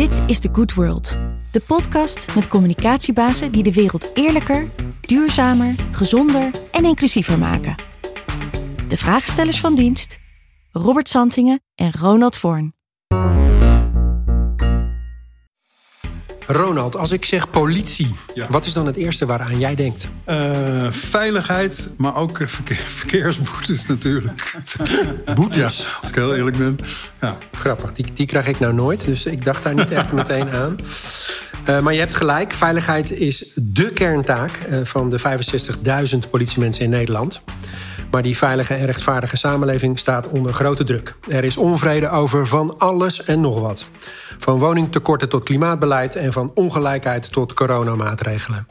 Dit is The Good World, de podcast met communicatiebazen die de wereld eerlijker, duurzamer, gezonder en inclusiever maken. De vraagstellers van dienst, Robert Santingen en Ronald Voorn. Ronald, als ik zeg politie, Ja. wat is dan het eerste waaraan jij denkt? Eh, veiligheid, maar ook eh, verkeer, verkeersboetes natuurlijk. Boetes. Ja, als ik heel eerlijk ben. Ja. Grappig, die, die krijg ik nou nooit, dus ik dacht daar niet echt meteen aan. Eh, maar je hebt gelijk, veiligheid is dé kerntaak van de 65.000 politiemensen in Nederland. Maar die veilige en rechtvaardige samenleving staat onder grote druk. Er is onvrede over van alles en nog wat. Van woningtekorten tot klimaatbeleid en van ongelijkheid tot coronamaatregelen.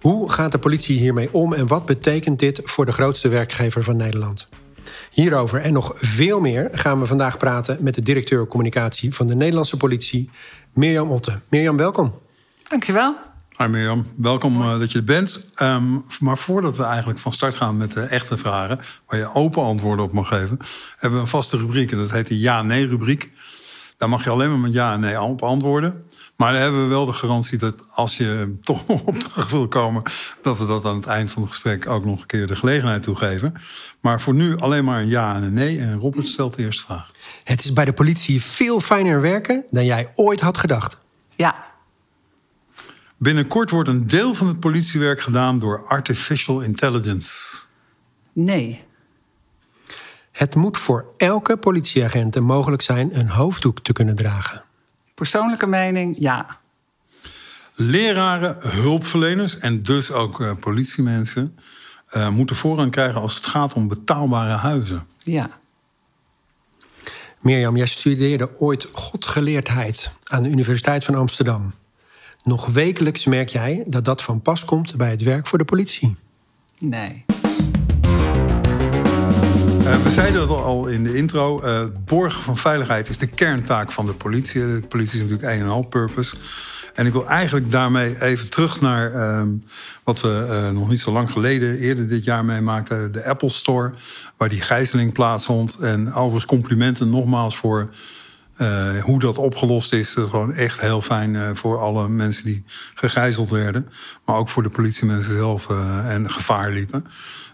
Hoe gaat de politie hiermee om en wat betekent dit voor de grootste werkgever van Nederland? Hierover en nog veel meer gaan we vandaag praten met de directeur communicatie van de Nederlandse politie, Mirjam Otte. Mirjam, welkom. Dankjewel. Hi Mirjam, welkom eh, dat je er bent. Ehm, maar voordat we eigenlijk van start gaan met de echte vragen... waar je open antwoorden op mag geven... hebben we een vaste rubriek en dat heet de ja-nee-rubriek. Daar mag je alleen maar met ja en nee op antwoorden. Maar dan hebben we wel de garantie dat als je toch nog op terug wil komen... dat we dat aan het eind van het gesprek ook nog een keer de gelegenheid toegeven. Maar voor nu alleen maar een ja en een nee. En Robert stelt de eerste vraag. Het is bij de politie veel fijner werken dan jij ooit had gedacht. Ja, Binnenkort wordt een deel van het politiewerk gedaan door artificial intelligence. nee. Het moet voor elke politieagent mogelijk zijn een hoofddoek te kunnen dragen. Persoonlijke mening, ja. Leraren, hulpverleners en dus ook eh, politiemensen eh, moeten voorrang krijgen als het gaat om betaalbare huizen. Ja. Mirjam, jij studeerde ooit godgeleerdheid aan de Universiteit van Amsterdam. Nog wekelijks merk jij dat dat van pas komt bij het werk voor de politie. Nee. Eh, we zeiden het al in de intro. eh, het borgen van veiligheid is de kerntaak van de politie. De politie is natuurlijk een en al purpose. En ik wil eigenlijk daarmee even terug naar ehm, wat we eh, nog niet zo lang geleden, eerder dit jaar meemaakten. De Apple Store, waar die gijzeling plaatsvond. En overigens complimenten nogmaals voor eh, hoe dat opgelost is. Is gewoon echt heel fijn eh, voor alle mensen die gegijzeld werden. Maar ook voor de politiemensen zelf eh, en gevaar liepen.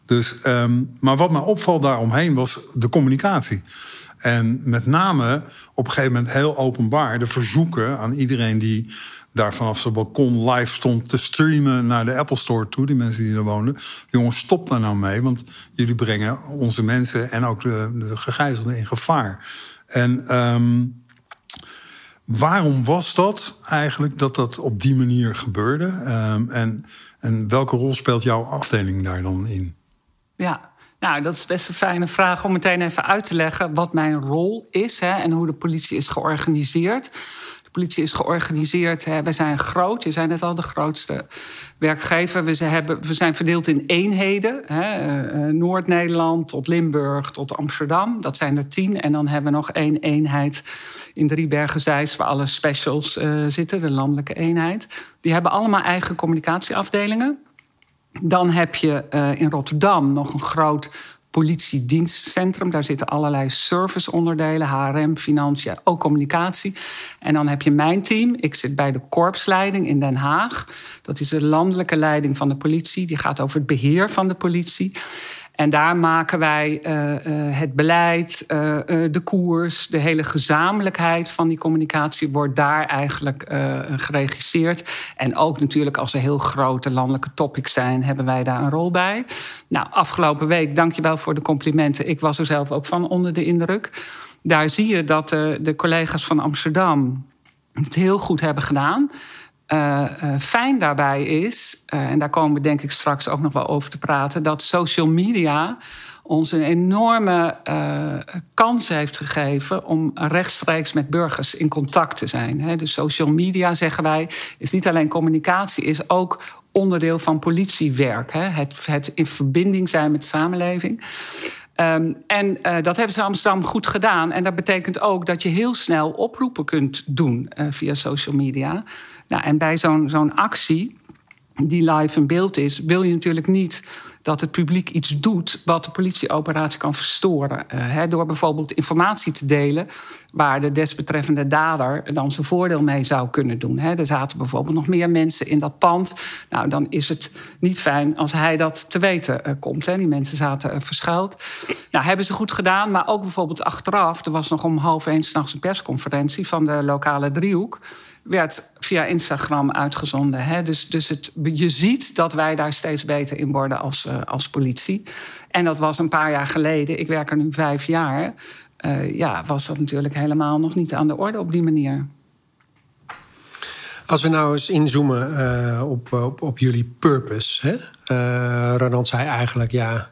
Dus, ehm, maar wat mij opvalt daaromheen was de communicatie. En met name op een gegeven moment heel openbaar de verzoeken aan iedereen die daar vanaf zijn balkon live stond te streamen naar de Apple Store toe, die mensen die er woonden. Jongens, stop daar nou mee, want jullie brengen onze mensen en ook de gegijzelden in gevaar. En ehm, waarom was dat eigenlijk dat dat op die manier gebeurde? Ehm, en, en welke rol speelt jouw afdeling daar dan in? Ja. Nou, dat is best een fijne vraag om meteen even uit te leggen wat mijn rol is hè, en hoe de politie is georganiseerd. Politie is georganiseerd. We zijn groot. Je zei net al de grootste werkgever. We zijn, hebben, we zijn verdeeld in eenheden. Eh, eh, Noord-Nederland tot Limburg tot Amsterdam. Dat zijn er tien. En dan hebben we nog één eenheid in Driebergen-Zeist... waar alle specials eh, zitten, de landelijke eenheid. Die hebben allemaal eigen communicatieafdelingen. Dan heb je in Rotterdam nog een groot politiedienstcentrum. Daar zitten allerlei serviceonderdelen, HRM, financiën, ook communicatie. En dan heb je mijn team. Ik zit bij de korpsleiding in Den Haag. Dat is de landelijke leiding van de politie. Die gaat over het beheer van de politie. En daar maken wij uh, uh, het beleid, uh, de koers, de hele gezamenlijkheid van die communicatie wordt daar eigenlijk geregisseerd. En ook natuurlijk als er heel grote landelijke topics zijn, hebben wij daar een rol bij. Nou, afgelopen week, dankjewel voor de complimenten. Ik was er zelf ook van onder de indruk. Daar zie je dat de collega's van Amsterdam het heel goed hebben gedaan. Uh, uh, fijn daarbij is, uh, en daar komen we denk ik straks ook nog wel over te praten, dat social media ons een enorme kans heeft gegeven om rechtstreeks met burgers in contact te zijn. Hè. Dus social media, zeggen wij, is niet alleen communicatie, is ook onderdeel van politiewerk. Hè. Het, het in verbinding zijn met de samenleving. Um, en dat hebben ze Amsterdam goed gedaan. En dat betekent ook dat je heel snel oproepen kunt doen via social media. Nou, en bij zo'n actie die live in beeld is, wil je natuurlijk niet dat het publiek iets doet wat de politieoperatie kan verstoren. Uh, door bijvoorbeeld informatie te delen waar de desbetreffende dader dan zijn voordeel mee zou kunnen doen. Er zaten bijvoorbeeld nog meer mensen in dat pand. Nou, dan is het niet fijn als hij dat te weten uh, komt. He. Die mensen zaten uh, verschuild. Nou, hebben ze goed gedaan, maar ook bijvoorbeeld achteraf. Er was nog om half één s'nachts een persconferentie van de lokale driehoek werd via Instagram uitgezonden. Hè? Dus, dus het, je ziet dat wij daar steeds beter in worden als, uh, als politie. En dat was een paar jaar geleden. Ik werk er nu vijf jaar. Uh, ja, was dat natuurlijk helemaal nog niet aan de orde op die manier. Als we nou eens inzoomen uh, op, op, op, jullie purpose. Hè? Uh, Ronald zei eigenlijk, ja,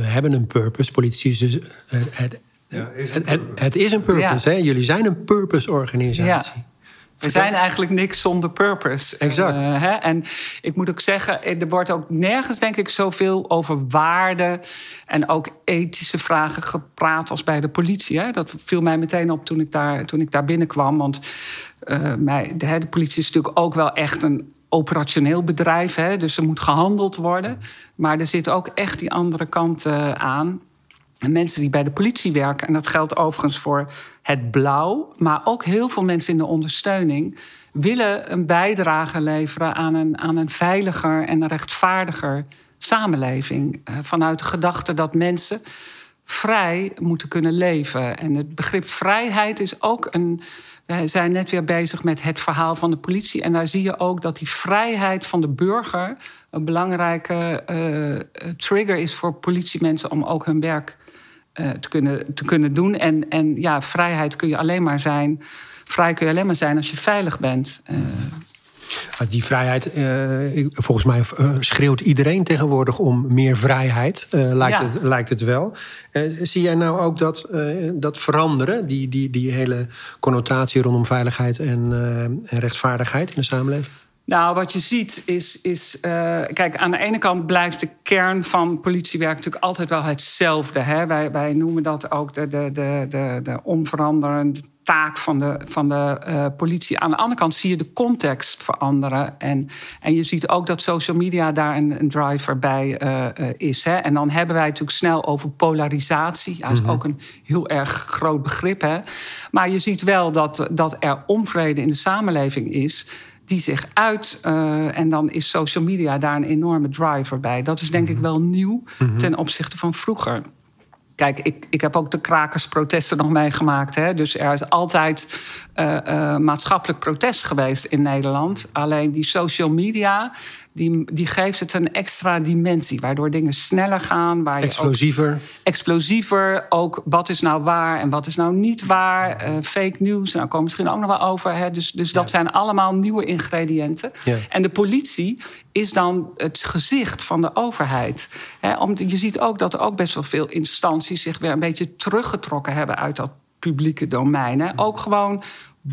hebben een purpose. Politici dus het, ja, is het, het, het, is een purpose. Ja. Hè? Jullie zijn een purpose-organisatie. Ja. We zijn eigenlijk niks zonder purpose. Exact. Uh, hè? En ik moet ook zeggen, er wordt ook nergens, denk ik, zoveel over waarde en ook ethische vragen gepraat als bij de politie. Hè? Dat viel mij meteen op toen ik daar, toen ik daar binnenkwam. Want uh, mij, de, de politie is natuurlijk ook wel echt een operationeel bedrijf. Hè? Dus er moet gehandeld worden. Maar er zit ook echt die andere kant uh, aan. En mensen die bij de politie werken, en dat geldt overigens voor het blauw, maar ook heel veel mensen in de ondersteuning, willen een bijdrage leveren aan een, aan een veiliger en rechtvaardiger samenleving. Uh, vanuit de gedachte dat mensen vrij moeten kunnen leven. En het begrip vrijheid is ook een. We zijn net weer bezig met het verhaal van de politie. En daar zie je ook dat die vrijheid van de burger een belangrijke uh, trigger is voor politiemensen om ook hun werk uh, te, kunnen, te kunnen doen. En, en ja, vrijheid kun je alleen maar zijn. Vrij kun je alleen maar zijn als je veilig bent. Uh. Die vrijheid, uh, volgens mij schreeuwt iedereen tegenwoordig om meer vrijheid, lijkt, ja. het, lijkt het wel. zie jij nou ook dat, dat veranderen, die, die, die hele connotatie rondom veiligheid en, en rechtvaardigheid in de samenleving? Nou, wat je ziet is. is uh, kijk, aan de ene kant blijft de kern van politiewerk natuurlijk altijd wel hetzelfde. Hè? Wij, wij noemen dat ook de, de, de, de, de onveranderende taak van de, van de uh, politie. Aan de andere kant zie je de context veranderen. En, en je ziet ook dat social media daar een, een driver bij uh, is. Hè? En dan hebben wij natuurlijk snel over polarisatie. Dat is mm -hmm. ook een heel erg groot begrip. Hè? Maar je ziet wel dat, dat er onvrede in de samenleving is die zich uit. Uh, en dan is social media daar een enorme driver bij. Dat is denk ik wel nieuw mm-hmm. ten opzichte van vroeger. Kijk, ik, ik heb ook de krakersprotesten nog meegemaakt. Hè? Dus er is altijd uh, uh, maatschappelijk protest geweest in Nederland. Alleen die social media die, die geeft het een extra dimensie, waardoor dingen sneller gaan. Waar explosiever. Ook, explosiever. Ook wat is nou waar en wat is nou niet waar. Uh, fake news, nou komen misschien ook nog wel over. Hè. Dus, dus dat ja. zijn allemaal nieuwe ingrediënten. Ja. En de politie is dan het gezicht van de overheid. Hè, om, je ziet ook dat er ook best wel veel instanties zich weer een beetje teruggetrokken hebben uit dat publieke domein. Hè. Ook gewoon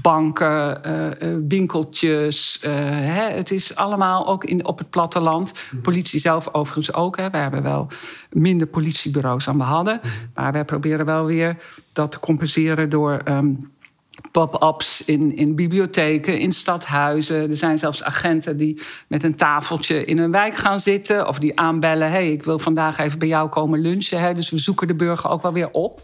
banken, uh, winkeltjes. Uh, hè, het is allemaal ook in, op het platteland. Mhm. Politie zelf overigens ook. Hè. We hebben wel minder politiebureaus dan we hadden. Mhm. Maar wij proberen wel weer dat te compenseren door. Um, pop-ups in, in bibliotheken, in stadhuizen. Er zijn zelfs agenten die met een tafeltje in een wijk gaan zitten... of die aanbellen, hey, ik wil vandaag even bij jou komen lunchen. Hè. Dus we zoeken de burger ook wel weer op.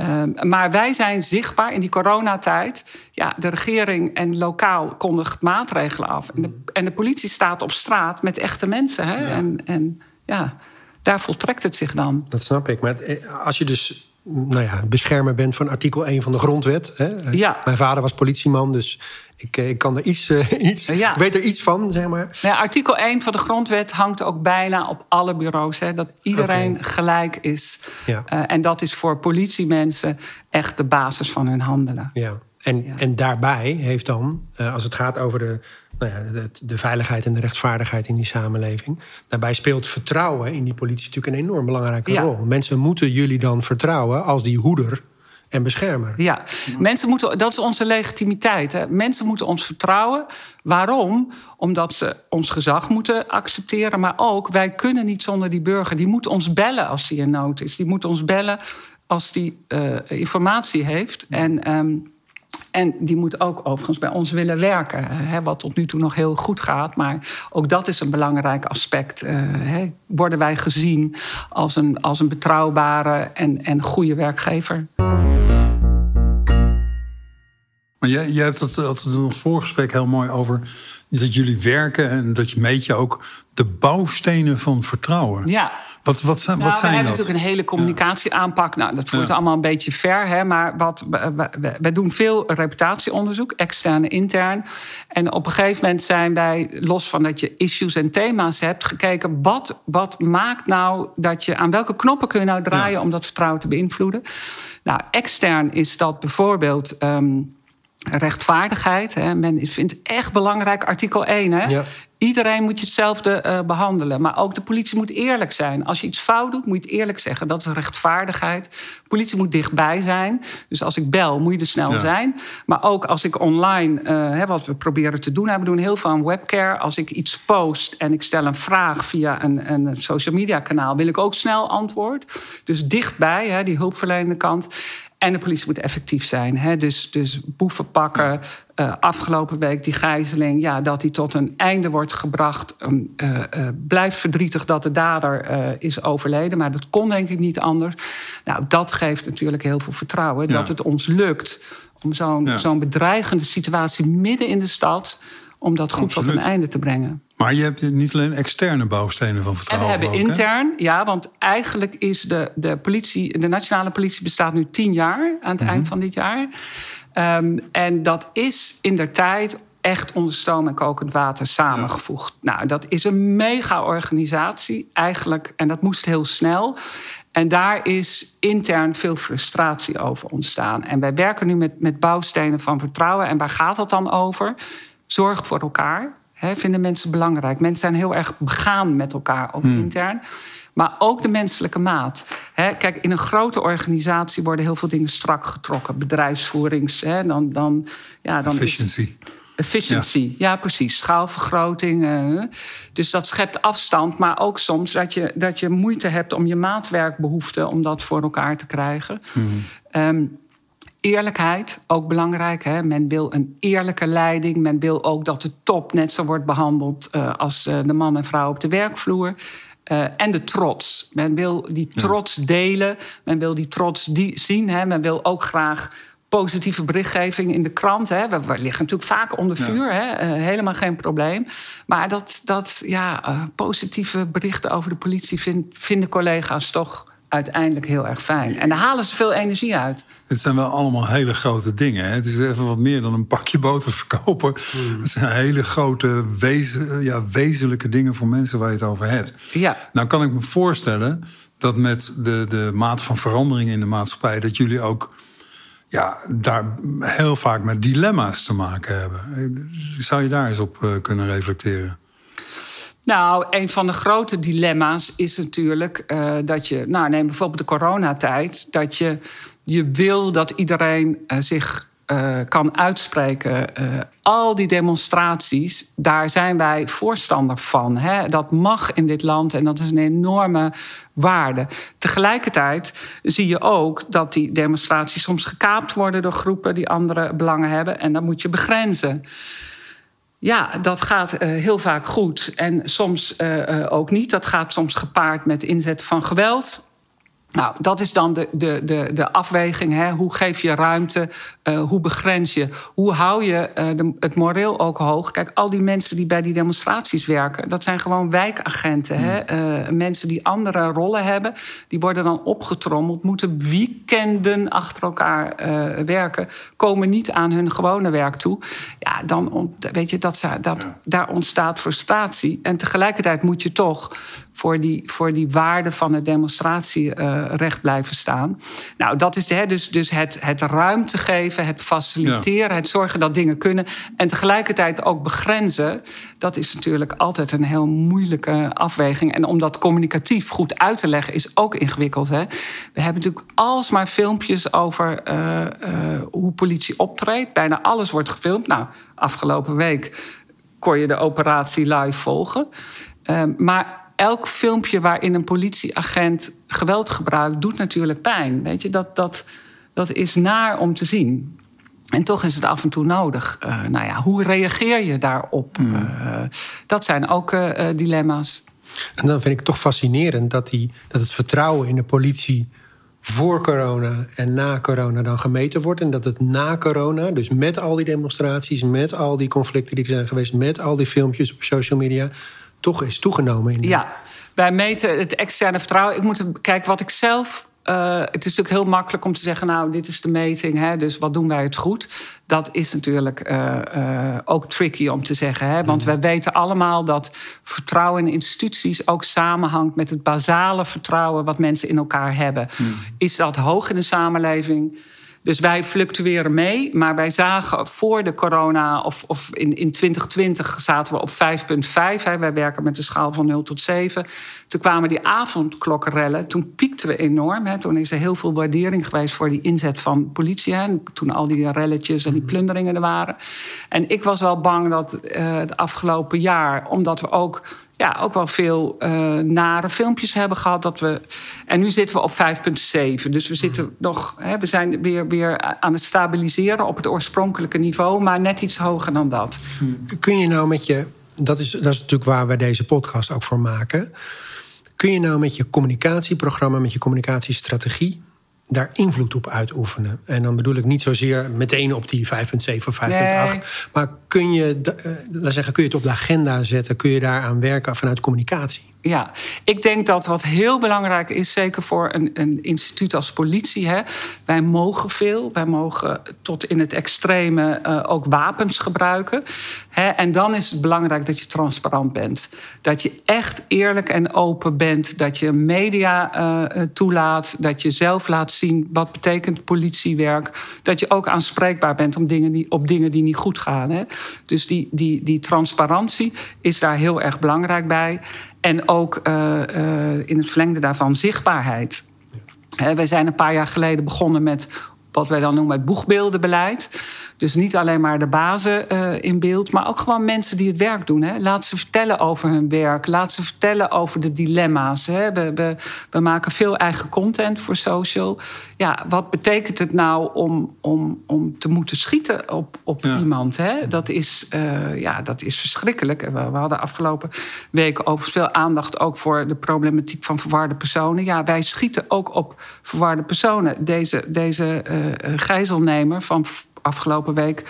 Um, maar wij zijn zichtbaar in die coronatijd. Ja, de regering en lokaal kondigt maatregelen af. En de, en de politie staat op straat met echte mensen. Hè? Ja. En, en ja, daar voltrekt het zich dan. Dat snap ik. Maar als je dus nou ja, beschermer bent van artikel 1 van de grondwet. Hè? Ja. Mijn vader was politieman, dus ik, ik kan er iets, uh, iets ja. weet er iets van, zeg maar. Ja, artikel 1 van de grondwet hangt ook bijna op alle bureaus. Hè, dat iedereen okay. gelijk is. Ja. Uh, en dat is voor politiemensen echt de basis van hun handelen. Ja. En, en daarbij heeft dan, uh, als het gaat over de, nou ja, de, de, veiligheid en de rechtvaardigheid in die samenleving. Daarbij speelt vertrouwen in die politie natuurlijk een enorm belangrijke ja. rol. Mensen moeten jullie dan vertrouwen als die hoeder en beschermer. Ja, mensen moeten, dat is onze legitimiteit. Hè. Mensen moeten ons vertrouwen. Waarom? Omdat ze ons gezag moeten accepteren. Maar ook, wij kunnen niet zonder die burger. Die moet ons bellen als die in nood is. Die moet ons bellen als die uh, informatie heeft. En. Um, En die moet ook overigens bij ons willen werken. Hè, wat tot nu toe nog heel goed gaat. Maar ook dat is een belangrijk aspect. Uh, hè, worden wij gezien als een, als een betrouwbare en, en goede werkgever? Maar jij, jij hebt het altijd in ons voorgesprek heel mooi over dat jullie werken en dat je meet je ook de bouwstenen van vertrouwen. Ja. Wat, wat zijn, nou, wat zijn we dat? hebben natuurlijk een hele communicatieaanpak. Nou, dat voert Ja. allemaal een beetje ver. Hè, maar wat, we doen veel reputatieonderzoek, extern en intern. En op een gegeven moment zijn wij, los van dat je issues en thema's hebt, gekeken wat, wat maakt nou dat je aan welke knoppen kun je nou draaien Ja. om dat vertrouwen te beïnvloeden. Nou, extern is dat bijvoorbeeld. ehm, rechtvaardigheid. Hè. Men vindt echt belangrijk, artikel 1. Hè. Ja. Iedereen moet je hetzelfde eh, behandelen. Maar ook de politie moet eerlijk zijn. Als je iets fout doet, moet je het eerlijk zeggen. Dat is rechtvaardigheid. De politie moet dichtbij zijn. Dus als ik bel, moet je er snel Ja. zijn. Maar ook als ik online, eh, hè, wat we proberen te doen... hè, we doen heel veel aan webcare. Als ik iets post en ik stel een vraag via een, een social media kanaal... wil ik ook snel antwoord. Dus dichtbij, hè, die hulpverlenende kant... En de politie moet effectief zijn. Hè? Dus, dus boeven pakken. Eh, afgelopen week die gijzeling. Ja, dat die tot een einde wordt gebracht. Um, blijft verdrietig dat de dader is overleden. Maar dat kon denk ik niet anders. Nou, dat geeft natuurlijk heel veel vertrouwen. Ja. Dat het ons lukt om zo'n Ja. zo'n bedreigende situatie midden in de stad. om dat goed tot een einde te brengen. Maar je hebt niet alleen externe bouwstenen van En we vertrouwen. hebben ook, hè? intern, ja, want eigenlijk is de, de politie, de nationale politie bestaat nu tien jaar aan het Mhm. eind van dit jaar. Ehm, en dat is in der tijd echt onder stoom en kokend water samengevoegd. Nou, dat is een mega organisatie eigenlijk, en dat moest heel snel. En daar is intern veel frustratie over ontstaan. En wij werken nu met, met bouwstenen van vertrouwen. En waar gaat dat dan over? Zorg voor elkaar. Vinden mensen belangrijk. Mensen zijn heel erg begaan met elkaar, ook intern. Maar ook de menselijke maat. Kijk, in een grote organisatie worden heel veel dingen strak getrokken. Bedrijfsvoerings. Hè, dan, dan, ja, dan Efficiency. Efficiency, ja. precies. Schaalvergroting. eh, dus dat schept afstand, maar ook soms dat je, dat je moeite hebt om je maatwerkbehoeften om dat voor elkaar te krijgen. Ehm, eerlijkheid, ook belangrijk. Hè? Men wil een eerlijke leiding. Men wil ook dat de top net zo wordt behandeld eh, als eh, de man en vrouw op de werkvloer. Eh, en de trots. Men wil die trots delen. Men wil die trots die zien. Hè? Men wil ook graag positieve berichtgeving in de krant. Hè? We, we liggen natuurlijk vaak onder vuur. Hè? Helemaal geen probleem. Maar dat, dat ja, positieve berichten over de politie vind- vinden collega's toch uiteindelijk heel erg fijn. En daar halen ze veel energie uit. Het zijn wel allemaal hele grote dingen. Hè? Het is even wat meer dan een pakje boter verkopen. Hmm. Het zijn hele grote, wezen, ja, wezenlijke dingen voor mensen waar je het over hebt. Ja. Nou kan ik me voorstellen dat met de, de mate van verandering in de maatschappij... dat jullie ook ja, daar heel vaak met dilemma's te maken hebben. Zou je daar eens op eh, kunnen reflecteren? Nou, een van de grote dilemma's is natuurlijk eh, dat je, nou neem bijvoorbeeld de coronatijd, dat je, je wil dat iedereen eh, zich eh, kan uitspreken. Al die demonstraties, daar zijn wij voorstander van. Hè? Dat mag in dit land en dat is een enorme waarde. Tegelijkertijd zie je ook dat die demonstraties soms gekaapt worden door groepen die andere belangen hebben. En dat moet je begrenzen. Ja, dat gaat eh, heel vaak goed en soms eh, eh, ook niet. Dat gaat soms gepaard met inzetten van geweld. Nou, dat is dan de, de, de, de afweging. Hè? Hoe geef je ruimte? Eh, hoe begrens je? Hoe hou je eh, de, het moreel ook hoog? Kijk, al die mensen die bij die demonstraties werken... dat zijn gewoon wijkagenten. Hè? Eh, mensen die andere rollen hebben. Die worden dan opgetrommeld. Moeten weekenden achter elkaar werken. Komen niet aan hun gewone werk toe. Ja, dan ont- weet je, dat, dat, daar ontstaat frustratie. En tegelijkertijd moet je toch voor die, voor die waarde van het demonstratierecht blijven staan. Nou, dat is hè, dus, dus het, het ruimte geven, het faciliteren, het zorgen dat dingen kunnen. En tegelijkertijd ook begrenzen. Dat is natuurlijk altijd een heel moeilijke afweging. En om dat communicatief goed uit te leggen, is ook ingewikkeld. Hè? We hebben natuurlijk alsmaar filmpjes over eh, eh, hoe politie optreedt. Bijna alles wordt gefilmd. Nou, afgelopen week kon je de operatie live volgen. Um, maar elk filmpje waarin een politieagent geweld gebruikt, doet natuurlijk pijn. Weet je, dat, dat, dat is naar om te zien. En toch is het af en toe nodig. Uh, nou ja, hoe reageer je daarop? Mm. dat zijn ook dilemma's. En dan vind ik het toch fascinerend dat, die, dat het vertrouwen in de politie voor corona en na corona dan gemeten wordt. En dat het na corona, dus met al die demonstraties, met al die conflicten die er zijn geweest, met al die filmpjes op social media, toch is toegenomen. In Ja, wij meten het externe vertrouwen. Ik moet kijken wat ik zelf uh, het is natuurlijk heel makkelijk om te zeggen, nou, dit is de meting, hè, dus wat doen wij het goed? Dat is natuurlijk uh, uh, ook tricky om te zeggen. Hè, want mm. wij weten allemaal dat vertrouwen in instituties ook samenhangt met het basale vertrouwen wat mensen in elkaar hebben. Mm. Is dat hoog in de samenleving? Dus wij fluctueren mee. Maar wij zagen voor de corona, of, of in, in 2020 zaten we op 5,5. Wij werken met een schaal van 0 tot 7. Toen kwamen die avondklokkenrellen. Toen piekten we enorm. Hè. Toen is er heel veel waardering geweest voor die inzet van politie. Hè. Toen al die relletjes en die mhm. plunderingen er waren. En ik was wel bang dat uh, het afgelopen jaar, omdat we ook ja, ook wel veel uh, nare filmpjes hebben gehad. Dat we, en nu zitten we op 5,7. Dus we, zitten mhm. nog, hè, we zijn weer, weer aan het stabiliseren op het oorspronkelijke niveau, maar net iets hoger dan dat. Kun je nou met je, dat is, dat is natuurlijk waar we deze podcast ook voor maken. Kun je nou met je communicatieprogramma, met je communicatiestrategie, daar invloed op uitoefenen. En dan bedoel ik niet zozeer meteen op die 5,7 of 5,8. Maar kun je, uh, zeggen, kun je het op de agenda zetten? Kun je daaraan werken vanuit communicatie? Ja, ik denk dat wat heel belangrijk is, zeker voor een, een instituut als politie. Hè, wij mogen veel, wij mogen tot in het extreme uh, ook wapens gebruiken. Hè, en dan is het belangrijk dat je transparant bent. Dat je echt eerlijk en open bent. Dat je media uh, toelaat. Dat je zelf laat zien wat betekent politiewerk. Dat je ook aanspreekbaar bent om dingen die, op dingen die niet goed gaan. Hè. Dus die, die, die transparantie is daar heel erg belangrijk bij. En ook uh, uh, in het verlengde daarvan zichtbaarheid. Wij zijn een paar jaar geleden begonnen met wat wij dan noemen het boegbeeldenbeleid. Dus niet alleen maar de bazen uh, in beeld, maar ook gewoon mensen die het werk doen. Hè. Laat ze vertellen over hun werk. Laat ze vertellen over de dilemma's. Hè. We, we, we, maken veel eigen content voor social. Ja, wat betekent het nou om, om, om te moeten schieten op, op iemand? Hè? Dat, is, uh, ja, dat is verschrikkelijk. We, we hadden afgelopen weken over veel aandacht ook voor de problematiek van verwarde personen. Ja, wij schieten ook op verwarde personen. Deze, deze uh, gijzelnemer van afgelopen week.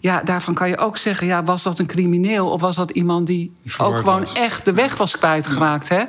Ja, daarvan kan je ook zeggen, ja, was dat een crimineel of was dat iemand die, ook gewoon echt de weg was kwijtgeraakt? Ja. Hè?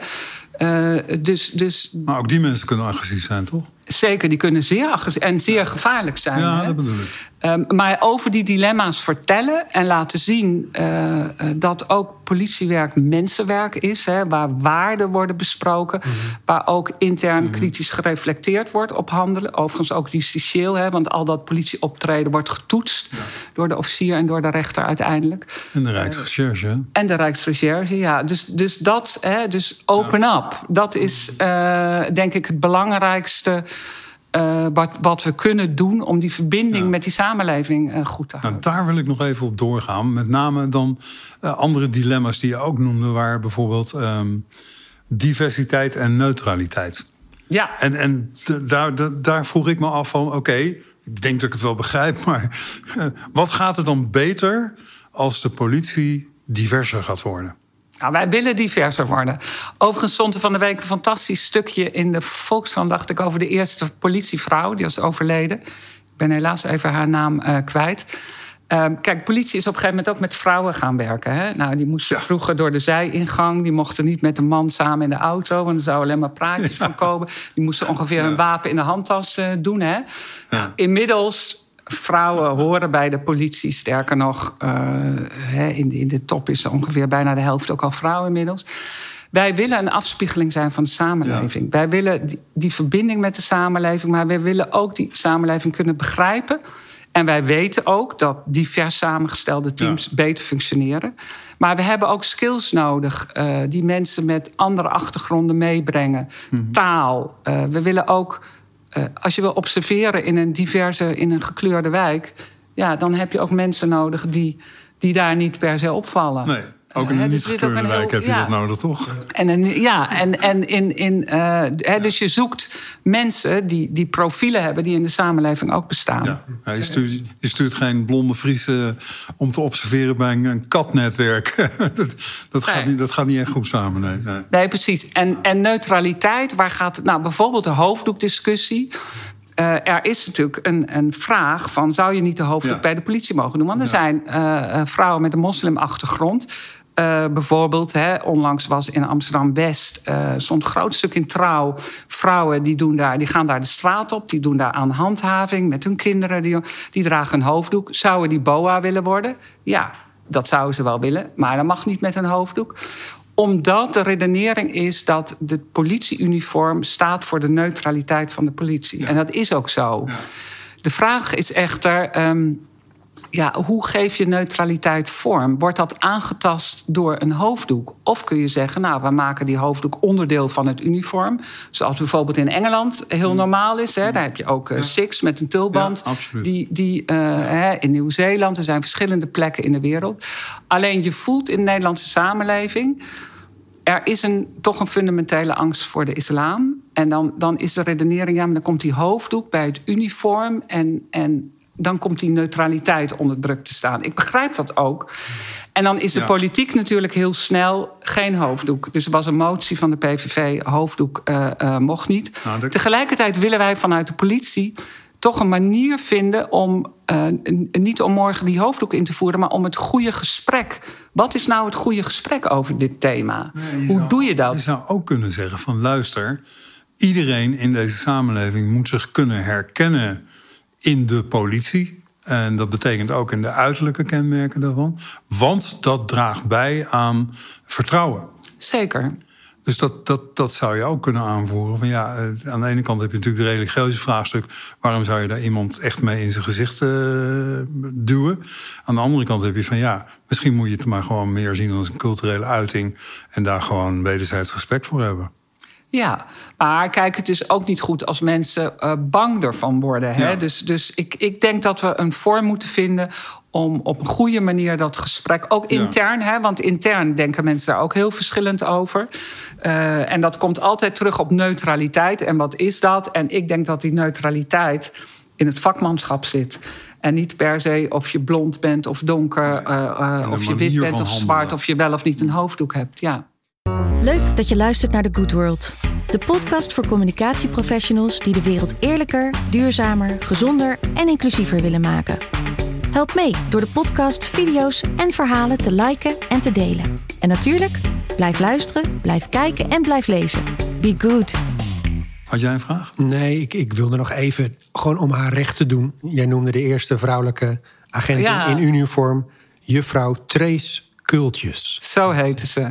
Uh, dus, dus... Maar ook die mensen kunnen agressief zijn, toch? Zeker, die kunnen zeer en zeer gevaarlijk zijn. Ja, hè? dat bedoel ik. Um, maar over die dilemma's vertellen en laten zien uh, dat ook politiewerk mensenwerk is, hè, waar waarden worden besproken, mm -hmm. waar ook intern mm -hmm. kritisch gereflecteerd wordt op handelen. Overigens ook justitieel, hè, want al dat politieoptreden wordt getoetst ja. door de officier en door de rechter uiteindelijk. En de Rijksrecherche. Uh, en de Rijksrecherche, ja. Dus, dus dat, hè, dus open ja. up, dat is uh, denk ik het belangrijkste. Uh, wat, wat, we kunnen doen om die verbinding ja. met die samenleving uh, goed te houden. Nou, daar wil ik nog even op doorgaan. Met name dan uh, andere dilemma's die je ook noemde, waar bijvoorbeeld um, diversiteit en neutraliteit. Ja. En, en daar, daar vroeg ik me af van: oké, okay, ik denk dat ik het wel begrijp, maar wat gaat er dan beter als de politie diverser gaat worden? Nou, wij willen diverser worden. Overigens stond er van de week een fantastisch stukje in de Volkskrant, dacht ik, over de eerste politievrouw. Die was overleden. Ik ben helaas even haar naam uh, kwijt. Uh, kijk, politie is op een gegeven moment ook met vrouwen gaan werken. Hè? Nou, die moesten ja. vroeger door de zijingang. Die mochten niet met een man samen in de auto. Want er zouden alleen maar praatjes ja. van komen. Die moesten ongeveer ja. een wapen in de handtas uh, doen. Hè? Inmiddels vrouwen horen bij de politie. Sterker nog, uh, in, de, in de top is ongeveer bijna de helft ook al vrouwen inmiddels. Wij willen een afspiegeling zijn van de samenleving. Ja. Wij willen die, die, verbinding met de samenleving, maar wij willen ook die samenleving kunnen begrijpen. En wij weten ook dat divers samengestelde teams ja. beter functioneren. Maar we hebben ook skills nodig uh, die mensen met andere achtergronden meebrengen. Mm -hmm. Taal. Uh, we willen ook uh, als je wil observeren in een diverse, in een gekleurde wijk, ja, dan heb je ook mensen nodig die, die daar niet per se opvallen. Nee. Ook in een niet zit ook gekleurde een heel- wijk heb je dat nodig, toch? En een, ja, en, en in, in, eh, hè, dus je zoekt mensen die, die profielen hebben die in de samenleving ook bestaan. Ja. Stuurt, je stuurt geen blonde Friese om te observeren bij een, katnetwerk. dat, dat, gaat niet, dat gaat niet echt goed samen. Nee. Nee. Nee, precies. En, en neutraliteit, waar gaat het? Nou, bijvoorbeeld de hoofddoekdiscussie. Eh, er is natuurlijk een, een vraag van... zou je niet de hoofddoek Ja. bij de politie mogen doen? Want er zijn eh, vrouwen met een moslimachtergrond... Eh, bijvoorbeeld, hè, onlangs was in Amsterdam-West... eh, stond een groot stuk in trouw. Vrouwen die, doen daar, die gaan daar de straat op. Die doen daar aan handhaving met hun kinderen. Die, die dragen een hoofddoek. Zouden die boa willen worden? Ja, dat zouden ze wel willen. Maar dat mag niet met een hoofddoek omdat de redenering is dat de politieuniform staat voor de neutraliteit van de politie. En dat is ook zo. De vraag is echter. ehm, ja, hoe geef je neutraliteit vorm? Wordt dat aangetast door een hoofddoek? Of kun je zeggen, nou, we maken die hoofddoek onderdeel van het uniform. Zoals bijvoorbeeld in Engeland heel normaal is. Hè? Daar heb je ook eh, Six met een tulband. Ja, absoluut. die, die, eh, hè, in Nieuw-Zeeland, er zijn verschillende plekken in de wereld. Alleen je voelt in de Nederlandse samenleving er is een, toch een fundamentele angst voor de islam. En dan, dan is de redenering, ja, maar dan komt die hoofddoek bij het uniform... en, en dan komt die neutraliteit onder druk te staan. Ik begrijp dat ook. En dan is de Ja. politiek natuurlijk heel snel geen hoofddoek. Dus er was een motie van de PVV, hoofddoek eh, eh, mocht niet. Nou, dat- Tegelijkertijd willen wij vanuit de politie toch een manier vinden om eh, niet om morgen die hoofddoek in te voeren, maar om het goede gesprek. Wat is nou het goede gesprek over dit thema? Hoe zou- doe je dat? Je zou ook kunnen zeggen van luister, iedereen in deze samenleving moet zich kunnen herkennen in de politie. En dat betekent ook in de uiterlijke kenmerken daarvan. Want dat draagt bij aan vertrouwen. Zeker. Dus dat, dat, dat zou je ook kunnen aanvoeren. Van ja, eh, aan de ene kant heb je natuurlijk de religieuze vraagstuk. Waarom zou je daar iemand echt mee in zijn gezicht eh, duwen? Aan de andere kant heb je van ja, misschien moet je het maar gewoon meer zien als een culturele uiting. En daar gewoon wederzijds respect voor hebben. Ja, maar kijk, het is ook niet goed als mensen eh, bang ervan worden. Hè? Ja. Dus, dus ik, ik denk dat we een vorm moeten vinden om op een goede manier dat gesprek, ook Ja. intern, hè, want intern denken mensen daar ook heel verschillend over. Eh, en dat komt altijd terug op neutraliteit. En wat is dat? En ik denk dat die neutraliteit in het vakmanschap zit. En niet per se of je blond bent of donker, eh, of je wit bent of handelen. zwart, of je wel of niet een hoofddoek hebt. Ja. Leuk dat je luistert naar The Good World. De podcast voor communicatieprofessionals die de wereld eerlijker, duurzamer, gezonder en inclusiever willen maken. Help mee door de podcast, video's en verhalen te liken en te delen. En natuurlijk, blijf luisteren, blijf kijken en blijf lezen. Be good. Had jij een vraag? Nee, ik, ik wilde nog even, gewoon om haar recht te doen. Jij noemde de eerste vrouwelijke agent Ja. in uniform, juffrouw Trace Kultjes. Zo heten ze.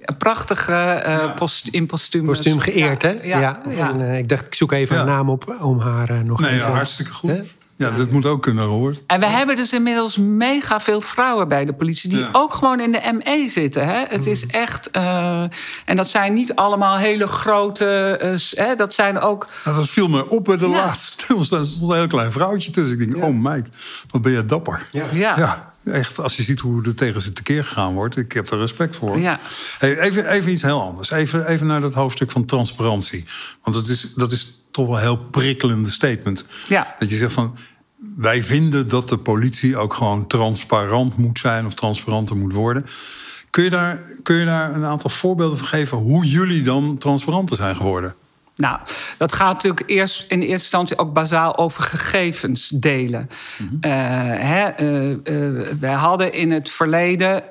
Een prachtige eh post, in postuum. Kostuum geëerd, hè? Ja, ja, ja. En, eh, ik dacht, ik zoek even Ja. een naam op om haar eh, nog Nee, even... ja, hartstikke goed. Hè? Ja, dat moet ook kunnen, hoor. En we hebben dus inmiddels mega veel vrouwen bij de politie... die Ja. ook gewoon in de ME zitten. Hè? Het is echt... eh, en dat zijn niet allemaal hele grote... eh, hè? Dat zijn ook... Nou, dat viel me op bij de Ja. laatste. Er stond een heel klein vrouwtje tussen. Ik denk, oh meid, wat ben je dapper. Ja. Ja, Ja, echt, als je ziet hoe er tegen ze tekeer gegaan wordt. Ik heb daar respect voor. Ja. Hey, even, even iets heel anders. Even, even naar dat hoofdstuk van transparantie. Want dat is, dat is toch wel een heel prikkelende statement. Ja. Dat je zegt van... Wij vinden dat de politie ook gewoon transparant moet zijn... of transparanter moet worden. Kun je daar, kun je daar een aantal voorbeelden van geven... hoe jullie dan transparanter zijn geworden? Nou, dat gaat natuurlijk eerst in eerste instantie ook bazaal over gegevens delen. Eh, hè, eh, eh, wij hadden in het verleden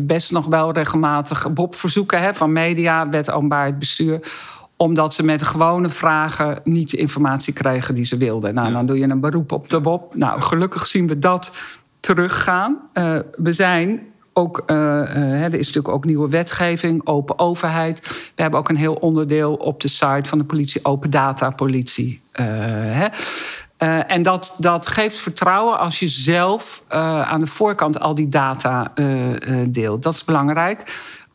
best nog wel regelmatig WOP-verzoeken hè, van media, wet openbaarheid bestuur omdat ze met gewone vragen niet de informatie kregen die ze wilden. Nou, dan doe je een beroep op de WOP. Nou, gelukkig zien we dat teruggaan. Eh, we zijn ook, eh, eh, er is natuurlijk ook nieuwe wetgeving, open overheid. We hebben ook een heel onderdeel op de site van de politie, open data politie. Hè. En dat, dat geeft vertrouwen als je zelf aan de voorkant al die data deelt. Dat is belangrijk.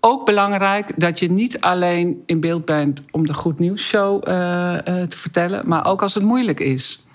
Ook belangrijk dat je niet alleen in beeld bent om de Goed Nieuws Show eh, eh, te vertellen, maar ook als het moeilijk is.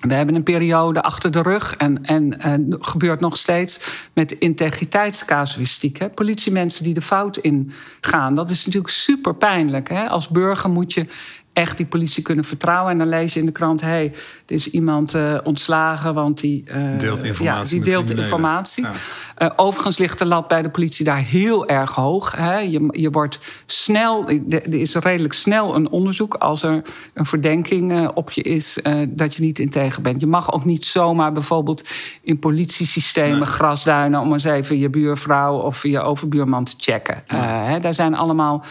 We hebben een periode achter de rug en, en, gebeurt nog steeds met integriteitscasuïstiek. Hè? Politiemensen die de fout ingaan. Dat is natuurlijk super pijnlijk. Hè? Als burger moet je echt die politie kunnen vertrouwen. En dan lees je in de krant: hé, hey, er is iemand uh, ontslagen, want die uh, deelt informatie. Ja, die deelt informatie. Ja. Uh, overigens ligt de lat bij de politie daar heel erg hoog. Hè. Je, je wordt snel, er is redelijk snel een onderzoek als er een verdenking op je is dat je niet integer bent. Je mag ook niet zomaar bijvoorbeeld in politiesystemen nee. grasduinen om eens even je buurvrouw of je overbuurman te checken. Ja. Hè, daar zijn allemaal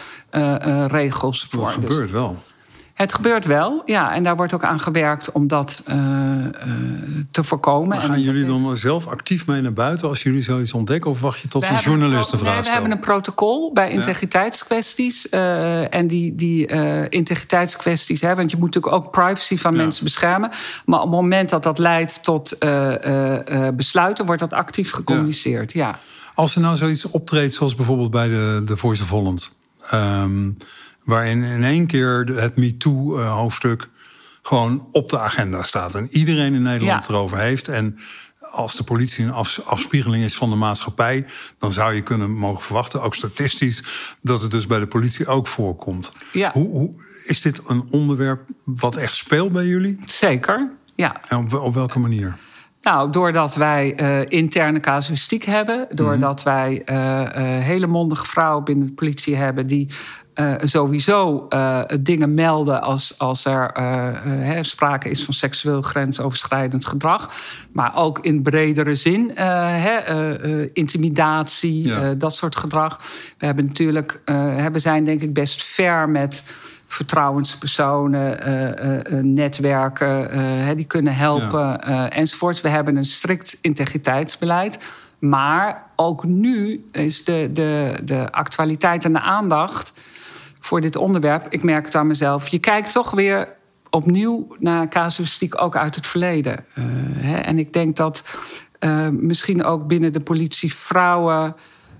regels voor. Dat gebeurt dus, wel. Het gebeurt wel, ja. En daar wordt ook aan gewerkt om dat uh, uh, te voorkomen. Maar gaan en jullie dan zelf actief mee naar buiten als jullie zoiets ontdekken? Of wacht je tot we een journalist een vraag nee? We hebben een protocol bij integriteitskwesties. Uh, en die, die integriteitskwesties, hè, want je moet natuurlijk ook privacy van ja. mensen beschermen. Maar op het moment dat dat leidt tot besluiten, wordt dat actief gecommuniceerd. Ja. ja. Als er nou zoiets optreedt, zoals bijvoorbeeld bij de, de Voice of Holland. Um, waarin in één keer het MeToo-hoofdstuk gewoon op de agenda staat. En iedereen in Nederland ja. het erover heeft. En als de politie een afspiegeling is van de maatschappij, dan zou je kunnen mogen verwachten, ook statistisch, dat het dus bij de politie ook voorkomt. Ja. Hoe, hoe, is dit een onderwerp wat echt speelt bij jullie? Zeker, ja. En op, op welke manier? Nou, doordat wij uh, interne casuïstiek hebben, doordat -hmm. wij uh, uh, hele mondige vrouwen binnen de politie hebben die uh, sowieso uh, dingen melden als, als er uh, sprake is van seksueel grensoverschrijdend gedrag. Maar ook in bredere zin, intimidatie, ja. dat soort gedrag. We hebben natuurlijk, we zijn denk ik best ver met vertrouwenspersonen, netwerken, die kunnen helpen ja. enzovoorts. We hebben een strikt integriteitsbeleid. Maar ook nu is de, de, de actualiteit en de aandacht voor dit onderwerp. Ik merk het aan mezelf. Je kijkt toch weer opnieuw naar casuïstiek ook uit het verleden. Uh, hè? En ik denk dat uh, misschien ook binnen de politie vrouwen.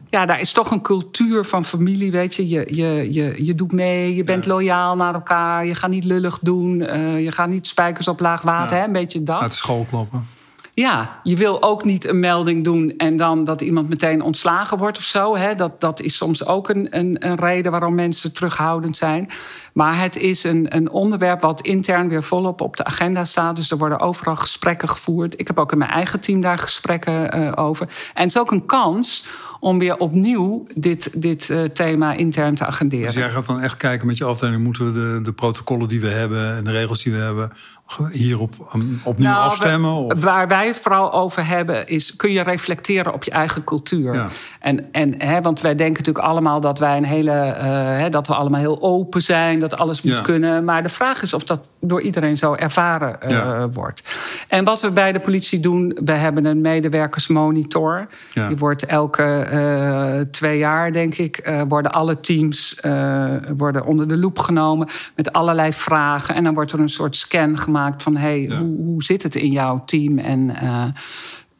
Ja, daar is toch een cultuur van familie, weet je. Je, je, je, je doet mee, je bent ja. loyaal naar elkaar. Je gaat niet lullig doen. Uh, je gaat niet spijkers op laag water, ja. hè? een beetje dat. Uit school kloppen. Ja, je wil ook niet een melding doen en dan dat iemand meteen ontslagen wordt of zo. Hè. Dat, dat is soms ook een, een, een, reden waarom mensen terughoudend zijn. Maar het is een, een onderwerp wat intern weer volop op de agenda staat. Dus er worden overal gesprekken gevoerd. Ik heb ook in mijn eigen team daar gesprekken uh, over. En het is ook een kans om weer opnieuw dit, dit uh, thema intern te agenderen. Dus jij gaat dan echt kijken met je afdeling... moeten we de, de protocollen die we hebben en de regels die we hebben... hierop um, opnieuw nou, afstemmen? Of? Waar wij het vooral over hebben is... kun je reflecteren op je eigen cultuur? Ja. En, en, hè, want wij denken natuurlijk allemaal dat wij een hele... Uh, hè, dat we allemaal heel open zijn, dat alles moet ja. kunnen. Maar de vraag is of dat door iedereen zo ervaren uh, ja. wordt. En wat we bij de politie doen... we hebben een medewerkersmonitor. Die wordt elke uh, twee jaar, denk ik, worden alle teams worden onder de loep genomen met allerlei vragen. En dan wordt er een soort scan gemaakt van hey, ja. hoe, hoe zit het in jouw team? En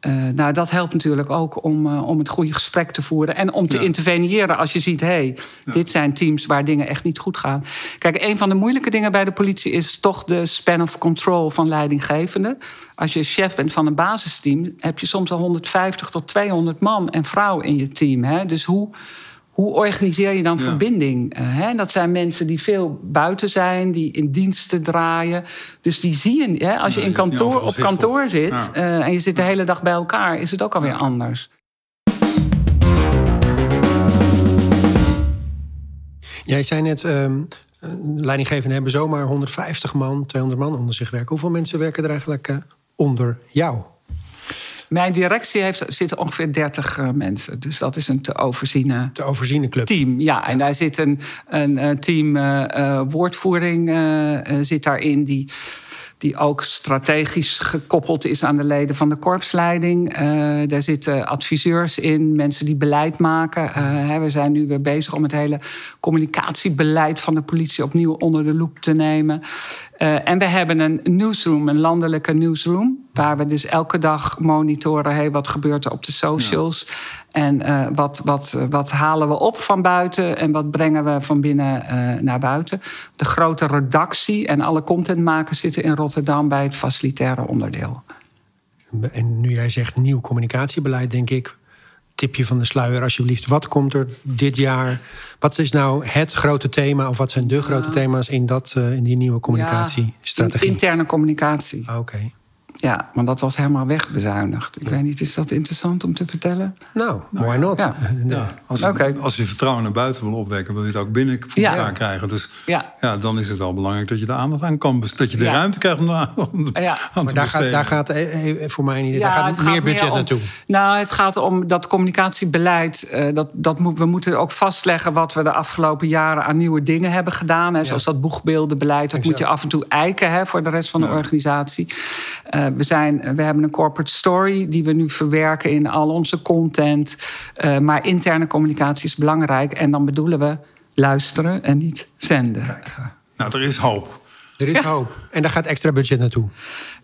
uh, nou, dat helpt natuurlijk ook om, uh, om het goede gesprek te voeren. En om te ja. interveneren als je ziet... hé, hey, ja. dit zijn teams waar dingen echt niet goed gaan. Kijk, een van de moeilijke dingen bij de politie... is toch de span of control van leidinggevenden. Als je chef bent van een basisteam... heb je soms al 150 tot 200 man en vrouw in je team. Hè? Dus hoe... Hoe organiseer je dan ja. verbinding? Uh, hè? Dat zijn mensen die veel buiten zijn, die in diensten draaien. Dus die zie je, hè? als je in kantoor, op kantoor zit ja. uh, en je zit de hele dag bij elkaar, is het ook alweer anders. Jij zei net, um, leidinggevenden hebben zomaar 150 man, 200 man onder zich werken. Hoeveel mensen werken er eigenlijk uh, onder jou? Mijn directie heeft, zitten ongeveer 30 uh, mensen. Dus dat is een te overziene, te overziene club. team. Ja, en daar zit een, een, een team uh, uh, woordvoering zit daarin... die die ook strategisch gekoppeld is aan de leden van de korpsleiding. Uh, daar zitten adviseurs in, mensen die beleid maken. Uh, hè, we zijn nu weer bezig om het hele communicatiebeleid van de politie opnieuw onder de loep te nemen. Uh, en we hebben een newsroom, een landelijke newsroom. Waar we dus elke dag monitoren, hey, wat gebeurt er op de socials? En uh, wat, wat, wat halen we op van buiten en wat brengen we van binnen uh, naar buiten? De grote redactie en alle contentmakers zitten in Rotterdam bij het facilitaire onderdeel. En nu jij zegt nieuw communicatiebeleid, denk ik, tipje van de sluier alsjeblieft. Wat komt er dit jaar? Wat is nou het grote thema of wat zijn de grote thema's in, dat, uh, in die nieuwe communicatiestrategie? Ja, interne communicatie. Oké. Okay. Ja, want dat was helemaal wegbezuinigd. Ik weet niet, is dat interessant om te vertellen? Nou, why not? Ja. ja. Als, je, okay. als je vertrouwen naar buiten wil opwekken, wil je het ook binnen voor ja. elkaar krijgen. Dus ja. ja. dan is het wel belangrijk dat je de aandacht aan kan Dat je de ruimte krijgt om aan, om ja. aan maar daar gaat, daar gaat voor mij niet. daar gaat meer budget om, naartoe. Nou, het gaat om dat communicatiebeleid. Uh, dat, dat moet, we moeten ook vastleggen wat we de afgelopen jaren aan nieuwe dingen hebben gedaan. Hè, zoals dat boegbeeldenbeleid. Dat exact. moet je af en toe eiken hè, voor de rest van de organisatie. Uh, we zijn we hebben een corporate story die we nu verwerken in al onze content. Uh, maar interne communicatie is belangrijk. En dan bedoelen we luisteren en niet zenden. Kijk. Nou, er is hoop. Er is ja. hoop. En daar gaat extra budget naartoe.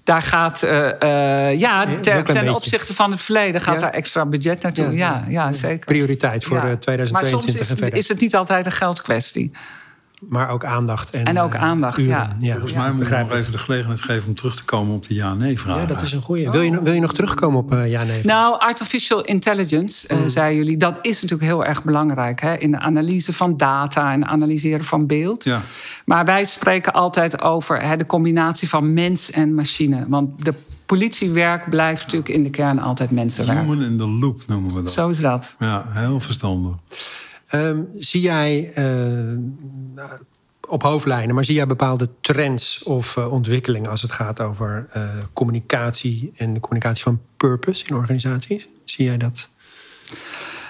Daar gaat, uh, uh, ja, ten, ten opzichte van het verleden gaat ja. daar extra budget naartoe. Ja, ja, ja zeker. Prioriteit voor 2022 maar soms is, en verder. is het niet altijd een geldkwestie. Maar ook aandacht. En, en ook aandacht, uren. ja. ja. Volgens mij moet je nog even de gelegenheid geven om terug te komen op de ja-nee-vraag. Ja, dat is een goeie. Wil, je, wil je nog terugkomen op uh, ja-nee? Nou, artificial intelligence, uh, mm. zeiden jullie, dat is natuurlijk heel erg belangrijk. Hè? In de analyse van data en analyseren van beeld. Ja. Maar wij spreken altijd over hè, de combinatie van mens en machine. Want de politiewerk blijft natuurlijk in de kern altijd mensenwerk. Human in the loop noemen we dat. Zo is dat. Ja, heel verstandig. Um, zie jij uh, op hoofdlijnen, maar zie jij bepaalde trends of uh, ontwikkelingen als het gaat over uh, communicatie en communicatie van purpose in organisaties? Zie jij dat?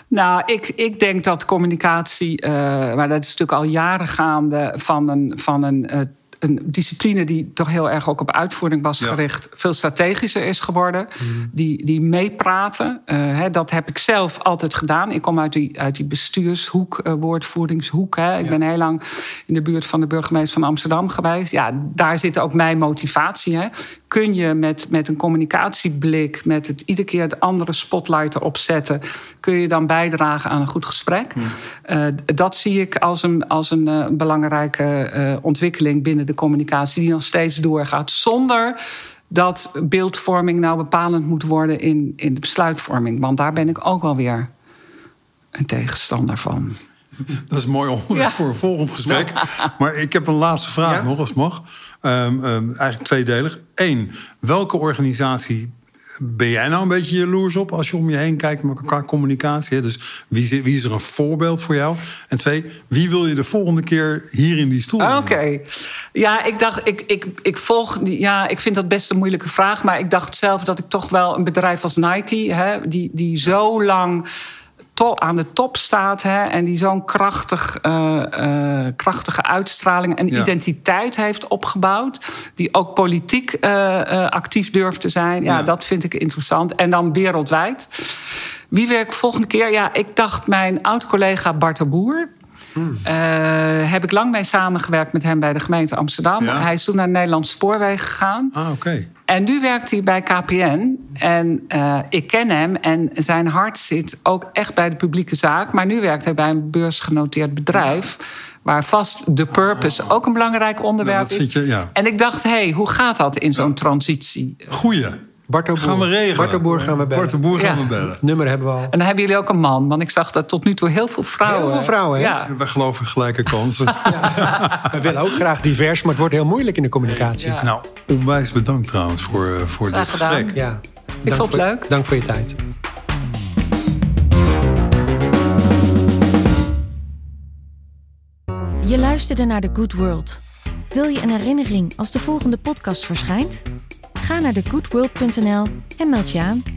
Nou, ik, ik denk dat communicatie, maar dat is natuurlijk al jaren gaande van een, van een een discipline die toch heel erg ook op uitvoering was gericht, veel strategischer is geworden. Mm. Die, die meepraten. Uh, hè, dat heb ik zelf altijd gedaan. Ik kom uit die, uit die bestuurshoek, uh, woordvoeringshoek. Hè. Ik ja. ben heel lang in de buurt van de burgemeester van Amsterdam geweest. Ja, daar zit ook mijn motivatie. Hè. Kun je met, met een communicatieblik, met het iedere keer de andere spotlight erop zetten, kun je dan bijdragen aan een goed gesprek? Uh, dat zie ik als een, als een belangrijke ontwikkeling binnen de communicatie die nog steeds doorgaat. Zonder dat beeldvorming nou bepalend moet worden in, in de besluitvorming. Want daar ben ik ook wel weer een tegenstander van. Dat is mooi onderwerp ja. voor een volgend gesprek. Maar ik heb een laatste vraag ja? nog, als het mag. Um, um, eigenlijk tweedelig. Eén, welke organisatie ben jij nou een beetje jaloers op als je om je heen kijkt met elkaar communicatie? Dus wie, wie, is er een voorbeeld voor jou? En twee, wie wil je de volgende keer hier in die stoel Oké. Okay. Ja, ik dacht, ik, ik, ik volg. Ja, ik vind dat best een moeilijke vraag. Maar ik dacht zelf dat ik toch wel een bedrijf als Nike, hè, die, die zo lang aan de top staat. Hè, en die zo'n krachtig, uh, uh, krachtige uitstraling en ja. identiteit heeft opgebouwd. Die ook politiek uh, actief durft te zijn. Ja, ja, dat vind ik interessant. En dan wereldwijd. Wie werkt volgende keer? Ja, ik dacht mijn oud-collega Bart de Boer. Uh, heb ik lang mee samengewerkt met hem bij de gemeente Amsterdam. Ja. Hij is toen naar Nederlandse Spoorwegen gegaan. Ah, oké. En nu werkt hij bij KPN. En uh, ik ken hem. En zijn hart zit ook echt bij de publieke zaak. Maar nu werkt hij bij een beursgenoteerd bedrijf. Waar vast de purpose ook een belangrijk onderwerp nou, is. Je, ja. En ik dacht, hé, hey, hoe gaat dat in zo'n transitie? Goeie. Bart de Boer. Gaan we regelen. Bart Boer gaan we bellen. Bart Boer gaan ja. we bellen. Nummer hebben we al. En dan hebben jullie ook een man. Want ik zag dat tot nu toe heel veel vrouwen. Heel veel vrouwen, hè? Ja. Wij geloven in gelijke kansen. ja. We willen ook graag divers, maar het wordt heel moeilijk in de communicatie. Ja. Nou, onwijs bedankt trouwens voor, voor dit gedaan. gesprek. Ja. Ik vond het leuk. Dank voor je tijd. Je luisterde naar The Good World. Wil je een herinnering als de volgende podcast verschijnt? Ga naar thegoodworld.nl en meld je aan.